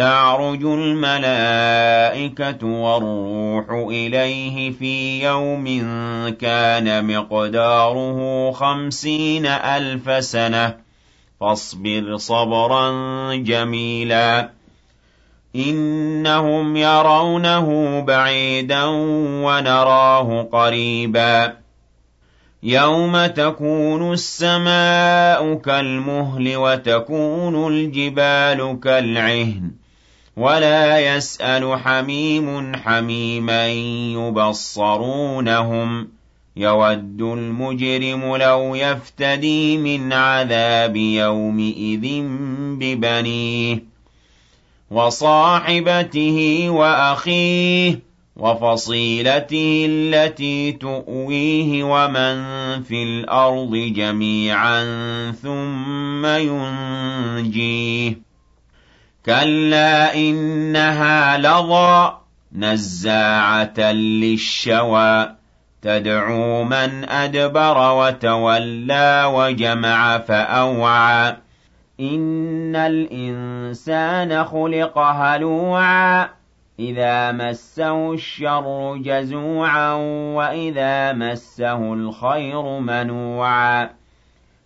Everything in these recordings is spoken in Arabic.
تعرج الملائكة والروح إليه في يوم كان مقداره خمسين ألف سنة فاصبر صبرا جميلا إنهم يرونه بعيدا ونراه قريبا يوم تكون السماء كالمهل وتكون الجبال كالعهن ولا يسأل حميم حميما يبصرونهم. يود المجرم لو يفتدي من عذاب يومئذ ببنيه وصاحبته وأخيه وفصيلته التي تؤويه ومن في الأرض جميعا ثم ينجيه. كَلَّا إِنَّهَا لَظَىٰ نَزَّاعَةً لِّلشَّوَىٰ. تَدْعُو مَنْ أَدْبَرَ وَتَوَلَّىٰ وَجَمَعَ فَأَوْعَىٰ. إِنَّ الْإِنسَانَ خُلِقَ هَلُوعًا. إِذَا مَسَّهُ الشَّرُّ جَزُوعًا وَإِذَا مَسَّهُ الْخَيْرُ مَنُوعًا.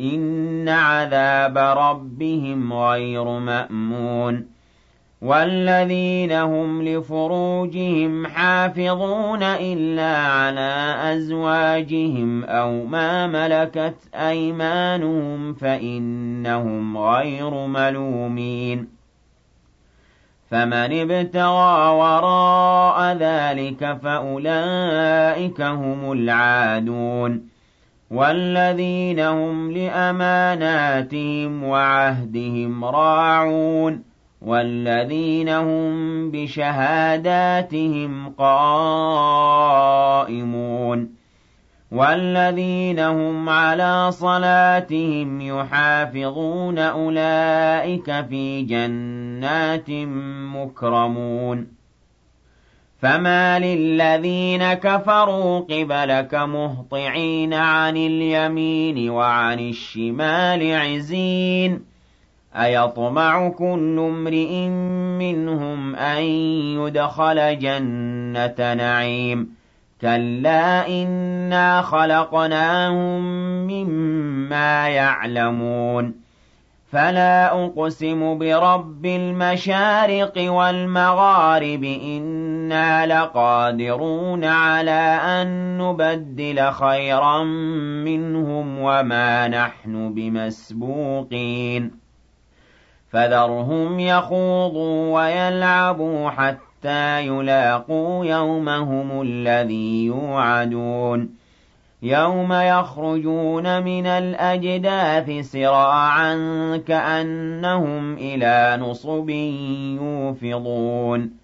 إِنَّ عَذَابَ رَبِّهِمْ غَيْرُ مَأْمُونٍ وَالَّذِينَ هُمْ لِفُرُوجِهِمْ حَافِظُونَ إِلَّا عَلَىٰ أَزْوَاجِهِمْ أَوْ مَا مَلَكَتْ أَيْمَانُهُمْ فَإِنَّهُمْ غَيْرُ مَلُومِينَ فَمَنِ ابْتَغَىٰ وَرَاءَ ذَٰلِكَ فَأُولَٰئِكَ هُمُ الْعَادُونَ وَالَّذِينَ هُمْ لِأَمَانَاتِهِمْ وَعَهْدِهِمْ رَاعُونَ وَالَّذِينَ هُم بِشَهَادَاتِهِمْ قَائِمُونَ وَالَّذِينَ هُمْ عَلَىٰ صَلَاتِهِمْ يُحَافِظُونَ أُولَٰئِكَ فِي جَنَّاتٍ مُّكْرَمُونَ فَمَالِ الَّذِينَ كَفَرُوا قِبَلَكَ مُهْطِعِينَ عَنِ الْيَمِينِ وَعَنِ الشِّمَالِ عِزِينَ أَيَطْمَعُ كُلُّ امْرِئٍ مِّنْهُمْ أَن يُدْخَلَ جَنَّةَ نَعِيمٍ كَلَّا إِنَّا خَلَقْنَاهُم مِّمَّا يَعْلَمُونَ فَلَا أُقْسِمُ بِرَبِّ الْمَشَارِقِ وَالْمَغَارِبِ إِنَّا لَقَادِرُونَ عَلَىٰ أَن نُّبَدِّلَ خَيْرًا مِّنْهُمْ وَمَا نَحْنُ بِمَسْبُوقِينَ فَذَرْهُمْ يَخُوضُوا وَيَلْعَبُوا حَتَّىٰ يُلَاقُوا يَوْمَهُمُ الَّذِي يُوعَدُونَ يَوْمَ يَخْرُجُونَ مِنَ الْأَجْدَاثِ سِرَاعًا كَأَنَّهُمْ إِلَىٰ نُصُبٍ يُوفِضُونَ